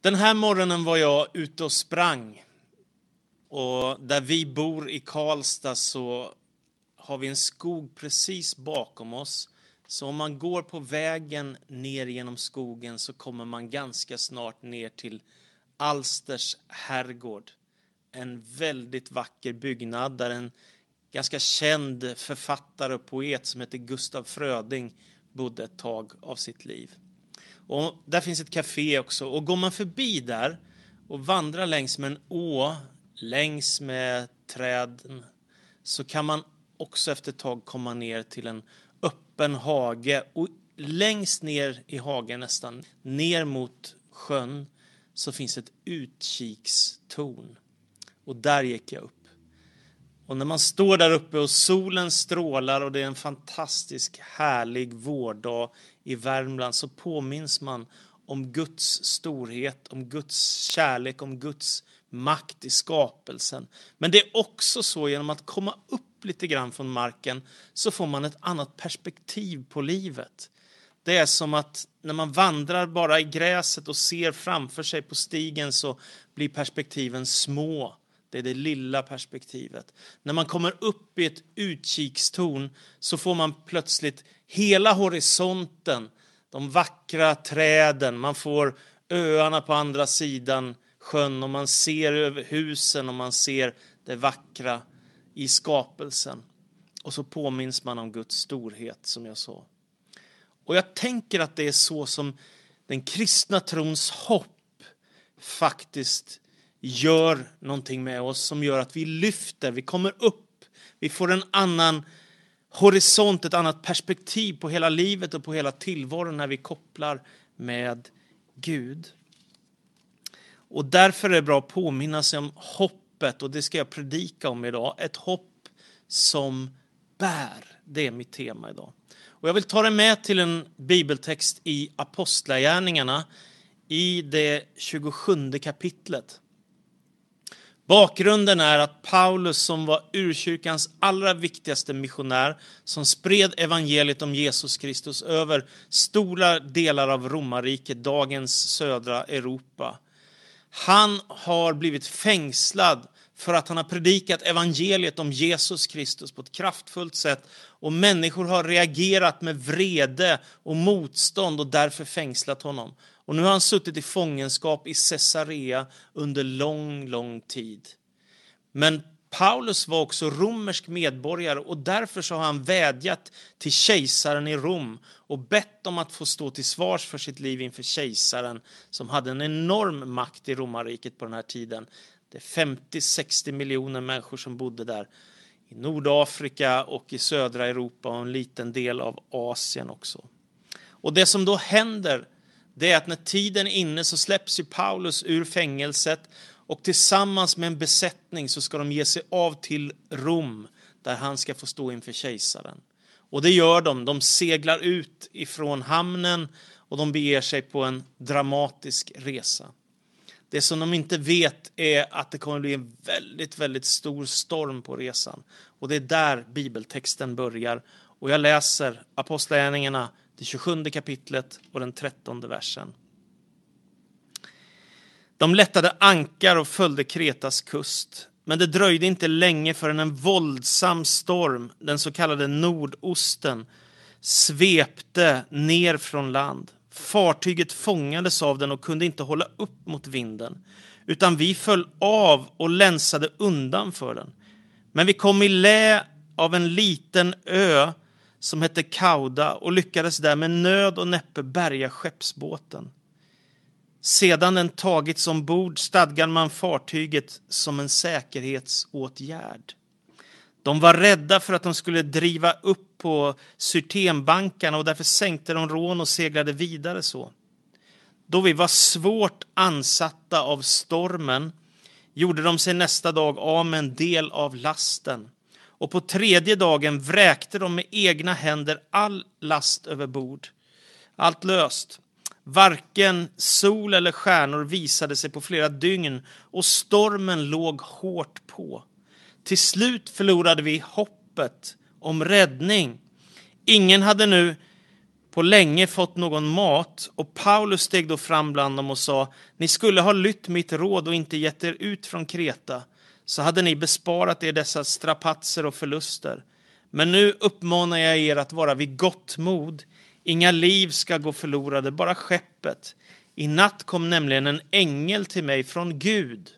Den här morgonen var jag ute och sprang. Och där vi bor i Karlstad så har vi en skog precis bakom oss. Så om man går på vägen ner genom skogen så kommer man ganska snart ner till Alsters herrgård. En väldigt vacker byggnad där en ganska känd författare och poet som heter Gustaf Fröding bodde ett tag av sitt liv. Och där finns ett café också. Och går man förbi där och vandrar längs med en å, längs med träden, så kan man också efter ett tag komma ner till en öppen hage. Och längst ner i hagen nästan, ner mot sjön, så finns ett utkikstorn. Och där gick jag upp. Och när man står där uppe och solen strålar och det är en fantastisk härlig vårdag i Värmland så påminns man om Guds storhet, om Guds kärlek, om Guds makt i skapelsen. Men det är också så genom att komma upp lite grann från marken så får man ett annat perspektiv på livet. Det är som att när man vandrar bara i gräset och ser framför sig på stigen så blir perspektiven små. Det är det lilla perspektivet. När man kommer upp i ett utkikstorn så får man plötsligt hela horisonten, de vackra träden, man får öarna på andra sidan sjön och man ser över husen och man ser det vackra i skapelsen. Och så påminns man om Guds storhet som jag sa. Och jag tänker att det är så som den kristna trons hopp faktiskt gör någonting med oss som gör att vi lyfter, vi kommer upp, vi får en annan horisont, ett annat perspektiv på hela livet och på hela tillvaron när vi kopplar med Gud. Och därför är det bra att påminna sig om hoppet och det ska jag predika om idag. Ett hopp som bär. Det är mitt tema idag. Och jag vill ta dig med till en bibeltext i Apostlagärningarna i det 27 kapitlet. Bakgrunden är att Paulus som var urkyrkans allra viktigaste missionär som spred evangeliet om Jesus Kristus över stora delar av romarriket, dagens södra Europa. Han har blivit fängslad för att han har predikat evangeliet om Jesus Kristus på ett kraftfullt sätt och människor har reagerat med vrede och motstånd och därför fängslat honom. Och nu har han suttit i fångenskap i Caesarea under lång, lång tid. Men Paulus var också romersk medborgare och därför så har han vädjat till kejsaren i Rom och bett om att få stå till svars för sitt liv inför kejsaren som hade en enorm makt i romarriket på den här tiden. Det är 50-60 miljoner människor som bodde där i Nordafrika och i södra Europa och en liten del av Asien också. Och det som då händer det är att när tiden är inne så släpps ju Paulus ur fängelset och tillsammans med en besättning så ska de ge sig av till Rom där han ska få stå inför kejsaren. Och det gör de. De seglar ut ifrån hamnen och de beger sig på en dramatisk resa. Det som de inte vet är att det kommer bli en väldigt, väldigt stor storm på resan. Och det är där bibeltexten börjar. Och jag läser Apostlagärningarna det 27 kapitlet och den 13 versen. De lättade ankar och följde Kretas kust. Men det dröjde inte länge förrän en våldsam storm, den så kallade nordosten, svepte ner från land. Fartyget fångades av den och kunde inte hålla upp mot vinden, utan vi föll av och länsade undan för den. Men vi kom i lä av en liten ö som hette Kauda och lyckades där med nöd och näppe bärga skeppsbåten. Sedan den tagits ombord stadgade man fartyget som en säkerhetsåtgärd. De var rädda för att de skulle driva upp på Syrtenbankarna och därför sänkte de rån och seglade vidare så. Då vi var svårt ansatta av stormen gjorde de sig nästa dag av med en del av lasten och på tredje dagen vräkte de med egna händer all last över bord. Allt löst. Varken sol eller stjärnor visade sig på flera dygn och stormen låg hårt på. Till slut förlorade vi hoppet om räddning. Ingen hade nu på länge fått någon mat och Paulus steg då fram bland dem och sa Ni skulle ha lytt mitt råd och inte gett er ut från Kreta så hade ni besparat er dessa strapatser och förluster. Men nu uppmanar jag er att vara vid gott mod. Inga liv ska gå förlorade, bara skeppet. I natt kom nämligen en ängel till mig från Gud.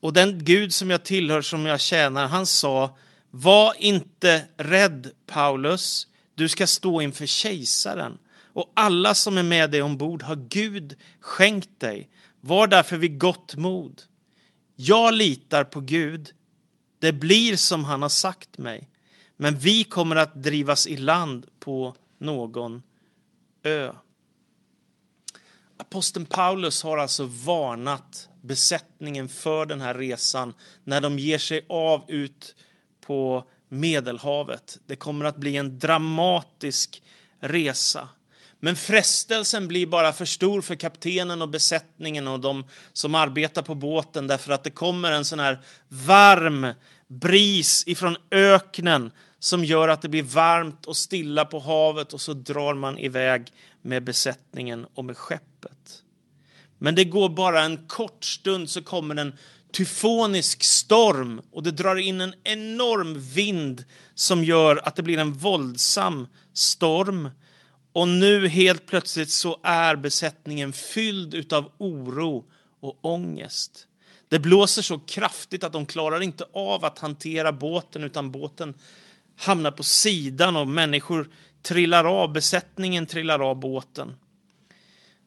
Och den Gud som jag tillhör, som jag tjänar, han sa Var inte rädd, Paulus. Du ska stå inför kejsaren. Och alla som är med dig ombord har Gud skänkt dig. Var därför vid gott mod. Jag litar på Gud. Det blir som han har sagt mig. Men vi kommer att drivas i land på någon ö. Aposteln Paulus har alltså varnat besättningen för den här resan när de ger sig av ut på Medelhavet. Det kommer att bli en dramatisk resa. Men frestelsen blir bara för stor för kaptenen och besättningen och de som arbetar på båten därför att det kommer en sån här varm bris ifrån öknen som gör att det blir varmt och stilla på havet och så drar man iväg med besättningen och med skeppet. Men det går bara en kort stund så kommer en tyfonisk storm och det drar in en enorm vind som gör att det blir en våldsam storm. Och nu helt plötsligt så är besättningen fylld av oro och ångest. Det blåser så kraftigt att de klarar inte av att hantera båten utan båten hamnar på sidan och människor trillar av, besättningen trillar av båten.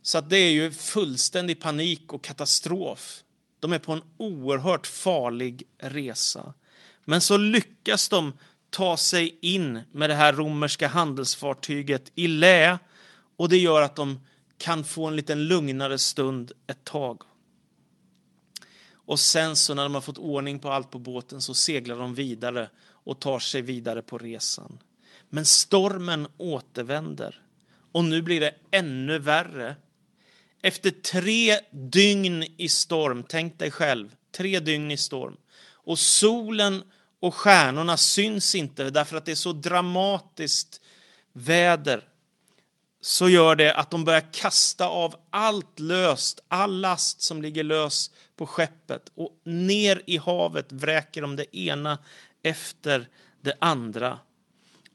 Så att det är ju fullständig panik och katastrof. De är på en oerhört farlig resa. Men så lyckas de ta sig in med det här romerska handelsfartyget i lä och det gör att de kan få en liten lugnare stund ett tag. Och sen så när de har fått ordning på allt på båten så seglar de vidare och tar sig vidare på resan. Men stormen återvänder och nu blir det ännu värre. Efter tre dygn i storm, tänk dig själv, tre dygn i storm och solen och stjärnorna syns inte därför att det är så dramatiskt väder så gör det att de börjar kasta av allt löst, all last som ligger lös på skeppet och ner i havet vräker de det ena efter det andra.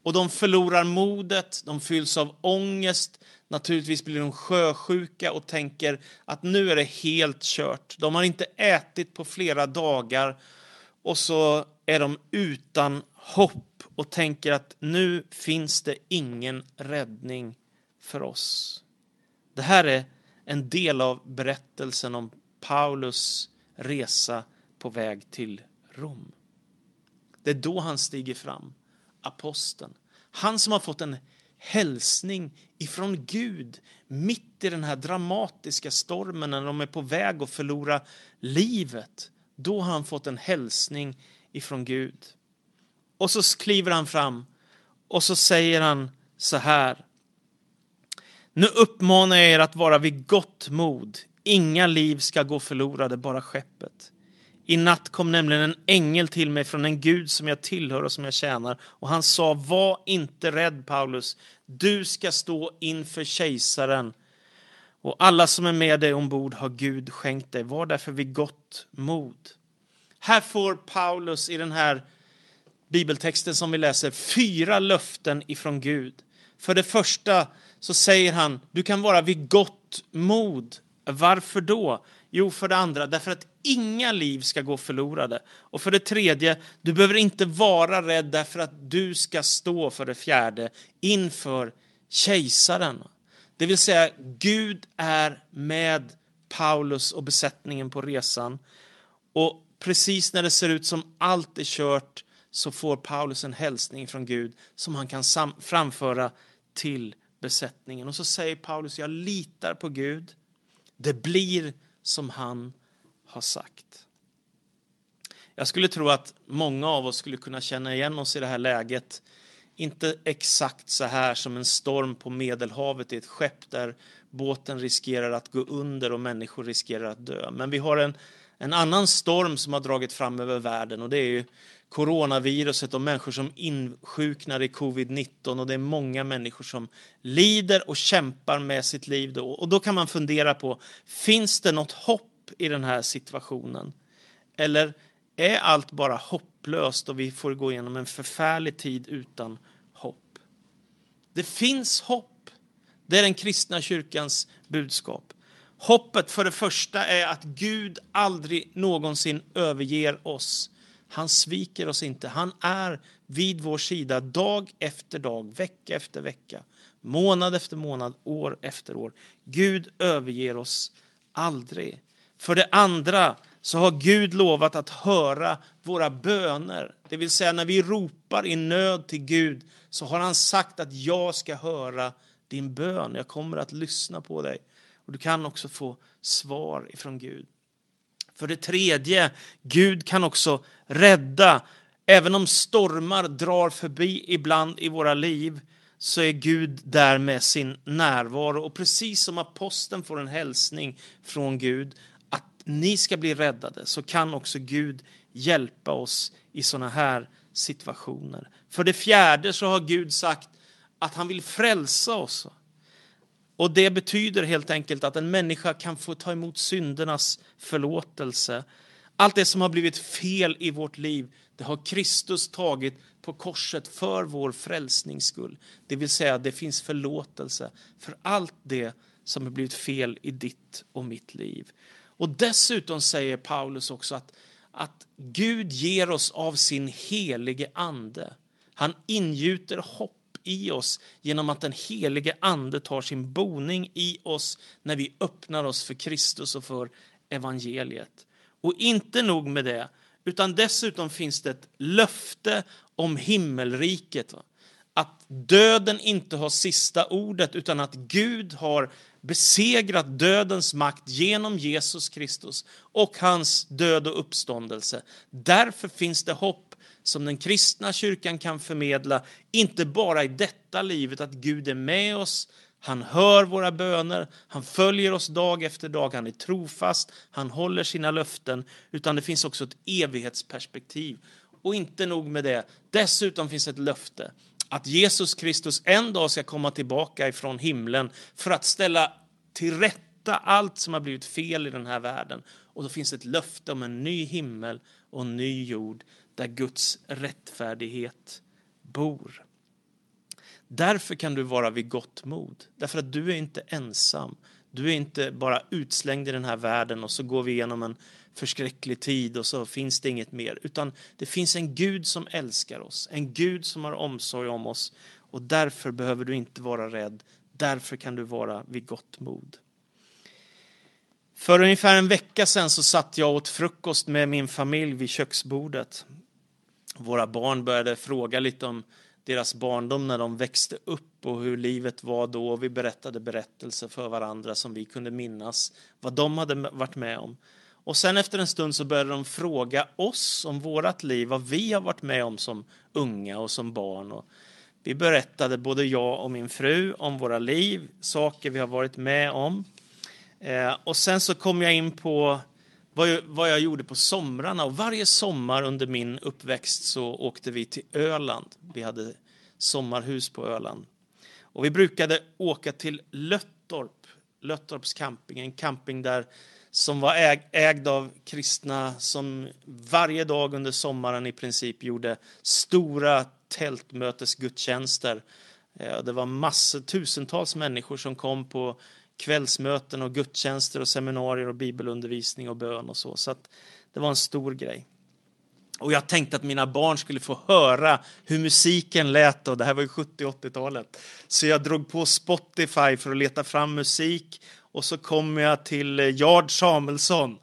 Och de förlorar modet, de fylls av ångest, naturligtvis blir de sjösjuka och tänker att nu är det helt kört. De har inte ätit på flera dagar och så är de utan hopp och tänker att nu finns det ingen räddning för oss. Det här är en del av berättelsen om Paulus resa på väg till Rom. Det är då han stiger fram, aposteln. Han som har fått en hälsning ifrån Gud mitt i den här dramatiska stormen när de är på väg att förlora livet. Då har han fått en hälsning ifrån Gud. Och så kliver han fram och så säger han så här. Nu uppmanar jag er att vara vid gott mod. Inga liv ska gå förlorade, bara skeppet. I natt kom nämligen en ängel till mig från en gud som jag tillhör och som jag tjänar. Och han sa, var inte rädd Paulus. Du ska stå inför kejsaren. Och alla som är med dig ombord har Gud skänkt dig. Var därför vid gott mod. Här får Paulus i den här bibeltexten som vi läser fyra löften ifrån Gud. För det första så säger han, du kan vara vid gott mod. Varför då? Jo, för det andra, därför att inga liv ska gå förlorade. Och för det tredje, du behöver inte vara rädd därför att du ska stå för det fjärde inför kejsaren. Det vill säga, Gud är med Paulus och besättningen på resan. Och precis när det ser ut som allt är kört så får Paulus en hälsning från Gud som han kan framföra till besättningen. Och så säger Paulus, jag litar på Gud. Det blir som han har sagt. Jag skulle tro att många av oss skulle kunna känna igen oss i det här läget. Inte exakt så här som en storm på Medelhavet i ett skepp där båten riskerar att gå under och människor riskerar att dö. Men vi har en en annan storm som har dragit fram över världen och det är ju coronaviruset och människor som insjuknar i covid-19 och det är många människor som lider och kämpar med sitt liv då. Och då kan man fundera på, finns det något hopp i den här situationen? Eller är allt bara hopplöst och vi får gå igenom en förfärlig tid utan hopp? Det finns hopp. Det är den kristna kyrkans budskap. Hoppet för det första är att Gud aldrig någonsin överger oss. Han sviker oss inte. Han är vid vår sida dag efter dag, vecka efter vecka, månad efter månad, år efter år. Gud överger oss aldrig. För det andra så har Gud lovat att höra våra böner. Det vill säga när vi ropar i nöd till Gud så har han sagt att jag ska höra din bön. Jag kommer att lyssna på dig. Och du kan också få svar ifrån Gud. För det tredje, Gud kan också rädda. Även om stormar drar förbi ibland i våra liv så är Gud där med sin närvaro. Och precis som aposteln får en hälsning från Gud ni ska bli räddade så kan också Gud hjälpa oss i sådana här situationer. För det fjärde så har Gud sagt att han vill frälsa oss. Och det betyder helt enkelt att en människa kan få ta emot syndernas förlåtelse. Allt det som har blivit fel i vårt liv, det har Kristus tagit på korset för vår frälsnings skull. Det vill säga, det finns förlåtelse för allt det som har blivit fel i ditt och mitt liv. Och dessutom säger Paulus också att, att Gud ger oss av sin helige ande. Han ingjuter hopp i oss genom att den helige Ande tar sin boning i oss när vi öppnar oss för Kristus och för evangeliet. Och inte nog med det, utan dessutom finns det ett löfte om himmelriket. Att döden inte har sista ordet, utan att Gud har besegrat dödens makt genom Jesus Kristus och hans död och uppståndelse. Därför finns det hopp som den kristna kyrkan kan förmedla, inte bara i detta livet, att Gud är med oss, han hör våra böner, han följer oss dag efter dag, han är trofast, han håller sina löften, utan det finns också ett evighetsperspektiv. Och inte nog med det, dessutom finns ett löfte att Jesus Kristus en dag ska komma tillbaka ifrån himlen för att ställa till rätta allt som har blivit fel i den här världen. Och då finns ett löfte om en ny himmel och en ny jord där Guds rättfärdighet bor. Därför kan du vara vid gott mod, därför att du är inte ensam. Du är inte bara utslängd i den här världen och så går vi igenom en förskräcklig tid och så finns det inget mer. Utan det finns en Gud som älskar oss, en Gud som har omsorg om oss och därför behöver du inte vara rädd. Därför kan du vara vid gott mod. För ungefär en vecka sedan så satt jag åt frukost med min familj vid köksbordet våra barn började fråga lite om deras barndom när de växte upp och hur livet var då. Vi berättade berättelser för varandra som vi kunde minnas vad de hade varit med om. Och sen efter en stund så började de fråga oss om vårt liv, vad vi har varit med om som unga och som barn. Och vi berättade, både jag och min fru, om våra liv, saker vi har varit med om. Eh, och sen så kom jag in på vad jag, vad jag gjorde på somrarna. Och varje sommar under min uppväxt så åkte vi till Öland. Vi hade sommarhus på Öland. Och vi brukade åka till Löttorp, Löttorps camping, en camping där som var äg, ägd av kristna som varje dag under sommaren i princip gjorde stora tältmötesgudstjänster. Eh, det var massor, tusentals människor som kom på kvällsmöten och gudstjänster och seminarier och bibelundervisning och bön och så. Så det var en stor grej. Och jag tänkte att mina barn skulle få höra hur musiken lät och det här var ju 70 80-talet. Så jag drog på Spotify för att leta fram musik och så kom jag till eh, Jard Samuelsson.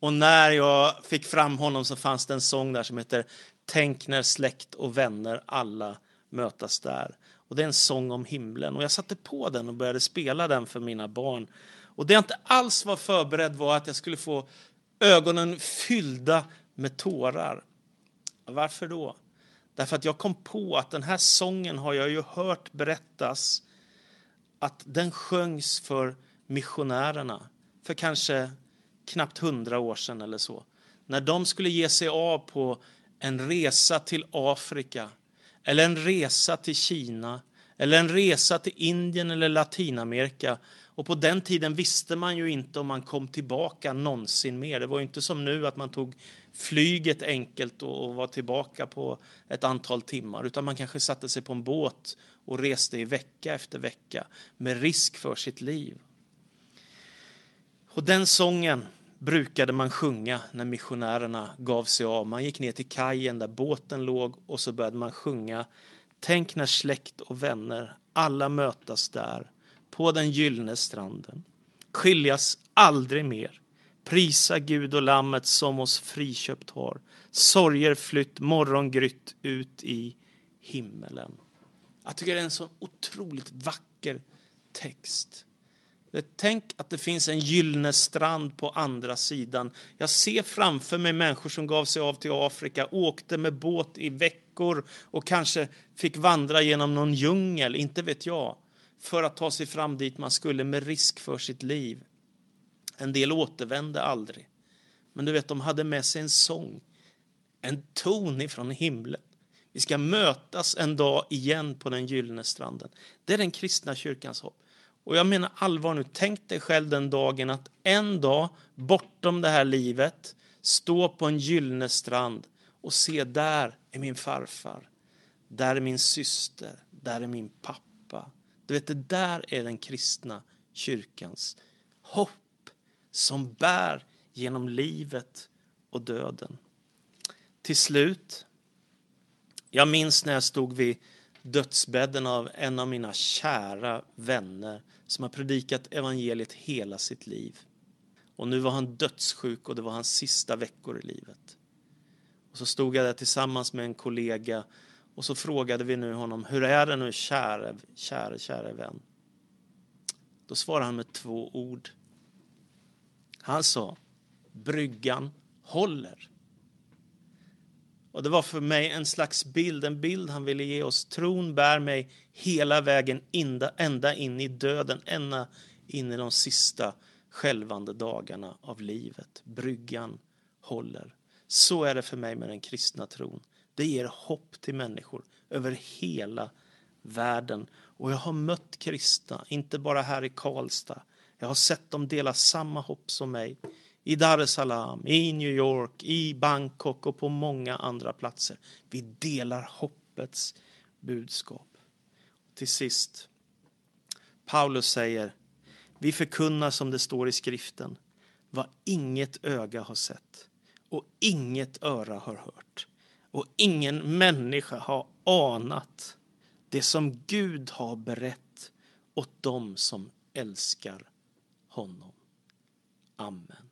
Och när jag fick fram honom så fanns det en sång där som heter Tänk när släkt och vänner alla mötas där. Och det är en sång om himlen. Och jag satte på den och började spela den för mina barn. Och det jag inte alls var förberedd var att jag skulle få ögonen fyllda med tårar. Varför då? Därför att jag kom på att den här sången har jag ju hört berättas att den sjöngs för missionärerna för kanske knappt hundra år sedan eller så. När de skulle ge sig av på en resa till Afrika eller en resa till Kina eller en resa till Indien eller Latinamerika. Och på den tiden visste man ju inte om man kom tillbaka någonsin mer. Det var ju inte som nu att man tog flyget enkelt och var tillbaka på ett antal timmar. Utan man kanske satte sig på en båt och reste i vecka efter vecka med risk för sitt liv. Och den sången brukade man sjunga när missionärerna gav sig av. Man gick ner till kajen där båten låg och så började man sjunga Tänk när släkt och vänner alla mötas där på den gyllene stranden. Skiljas aldrig mer. Prisa Gud och Lammet som oss friköpt har. Sorger flytt morgongrytt ut i himmelen. Jag tycker det är en så otroligt vacker text. Tänk att det finns en gyllene strand på andra sidan. Jag ser framför mig människor som gav sig av till Afrika, åkte med båt i veckor och kanske fick vandra genom någon djungel, inte vet jag, för att ta sig fram dit man skulle med risk för sitt liv. En del återvände aldrig. Men du vet, de hade med sig en sång, en ton ifrån himlen. Vi ska mötas en dag igen på den gyllene stranden. Det är den kristna kyrkans hopp. Och jag menar allvar nu, tänk dig själv den dagen att en dag bortom det här livet stå på en gyllene strand och se där är min farfar, där är min syster, där är min pappa. Du vet, det där är den kristna kyrkans hopp som bär genom livet och döden. Till slut, jag minns när jag stod vid dödsbädden av en av mina kära vänner som har predikat evangeliet hela sitt liv. Och nu var han dödssjuk och det var hans sista veckor i livet. Och så stod jag där tillsammans med en kollega och så frågade vi nu honom, hur är det nu käre, käre, käre vän? Då svarade han med två ord. Han sa, bryggan håller. Och det var för mig en slags bild, en bild han ville ge oss. Tron bär mig hela vägen ända in i döden, ända in i de sista skälvande dagarna av livet. Bryggan håller. Så är det för mig med den kristna tron. Det ger hopp till människor över hela världen. Och jag har mött kristna, inte bara här i Karlstad. Jag har sett dem dela samma hopp som mig i Dar es Salaam, i New York, i Bangkok och på många andra platser. Vi delar hoppets budskap. Till sist, Paulus säger, vi förkunnar som det står i skriften, vad inget öga har sett och inget öra har hört och ingen människa har anat det som Gud har berett åt dem som älskar honom. Amen.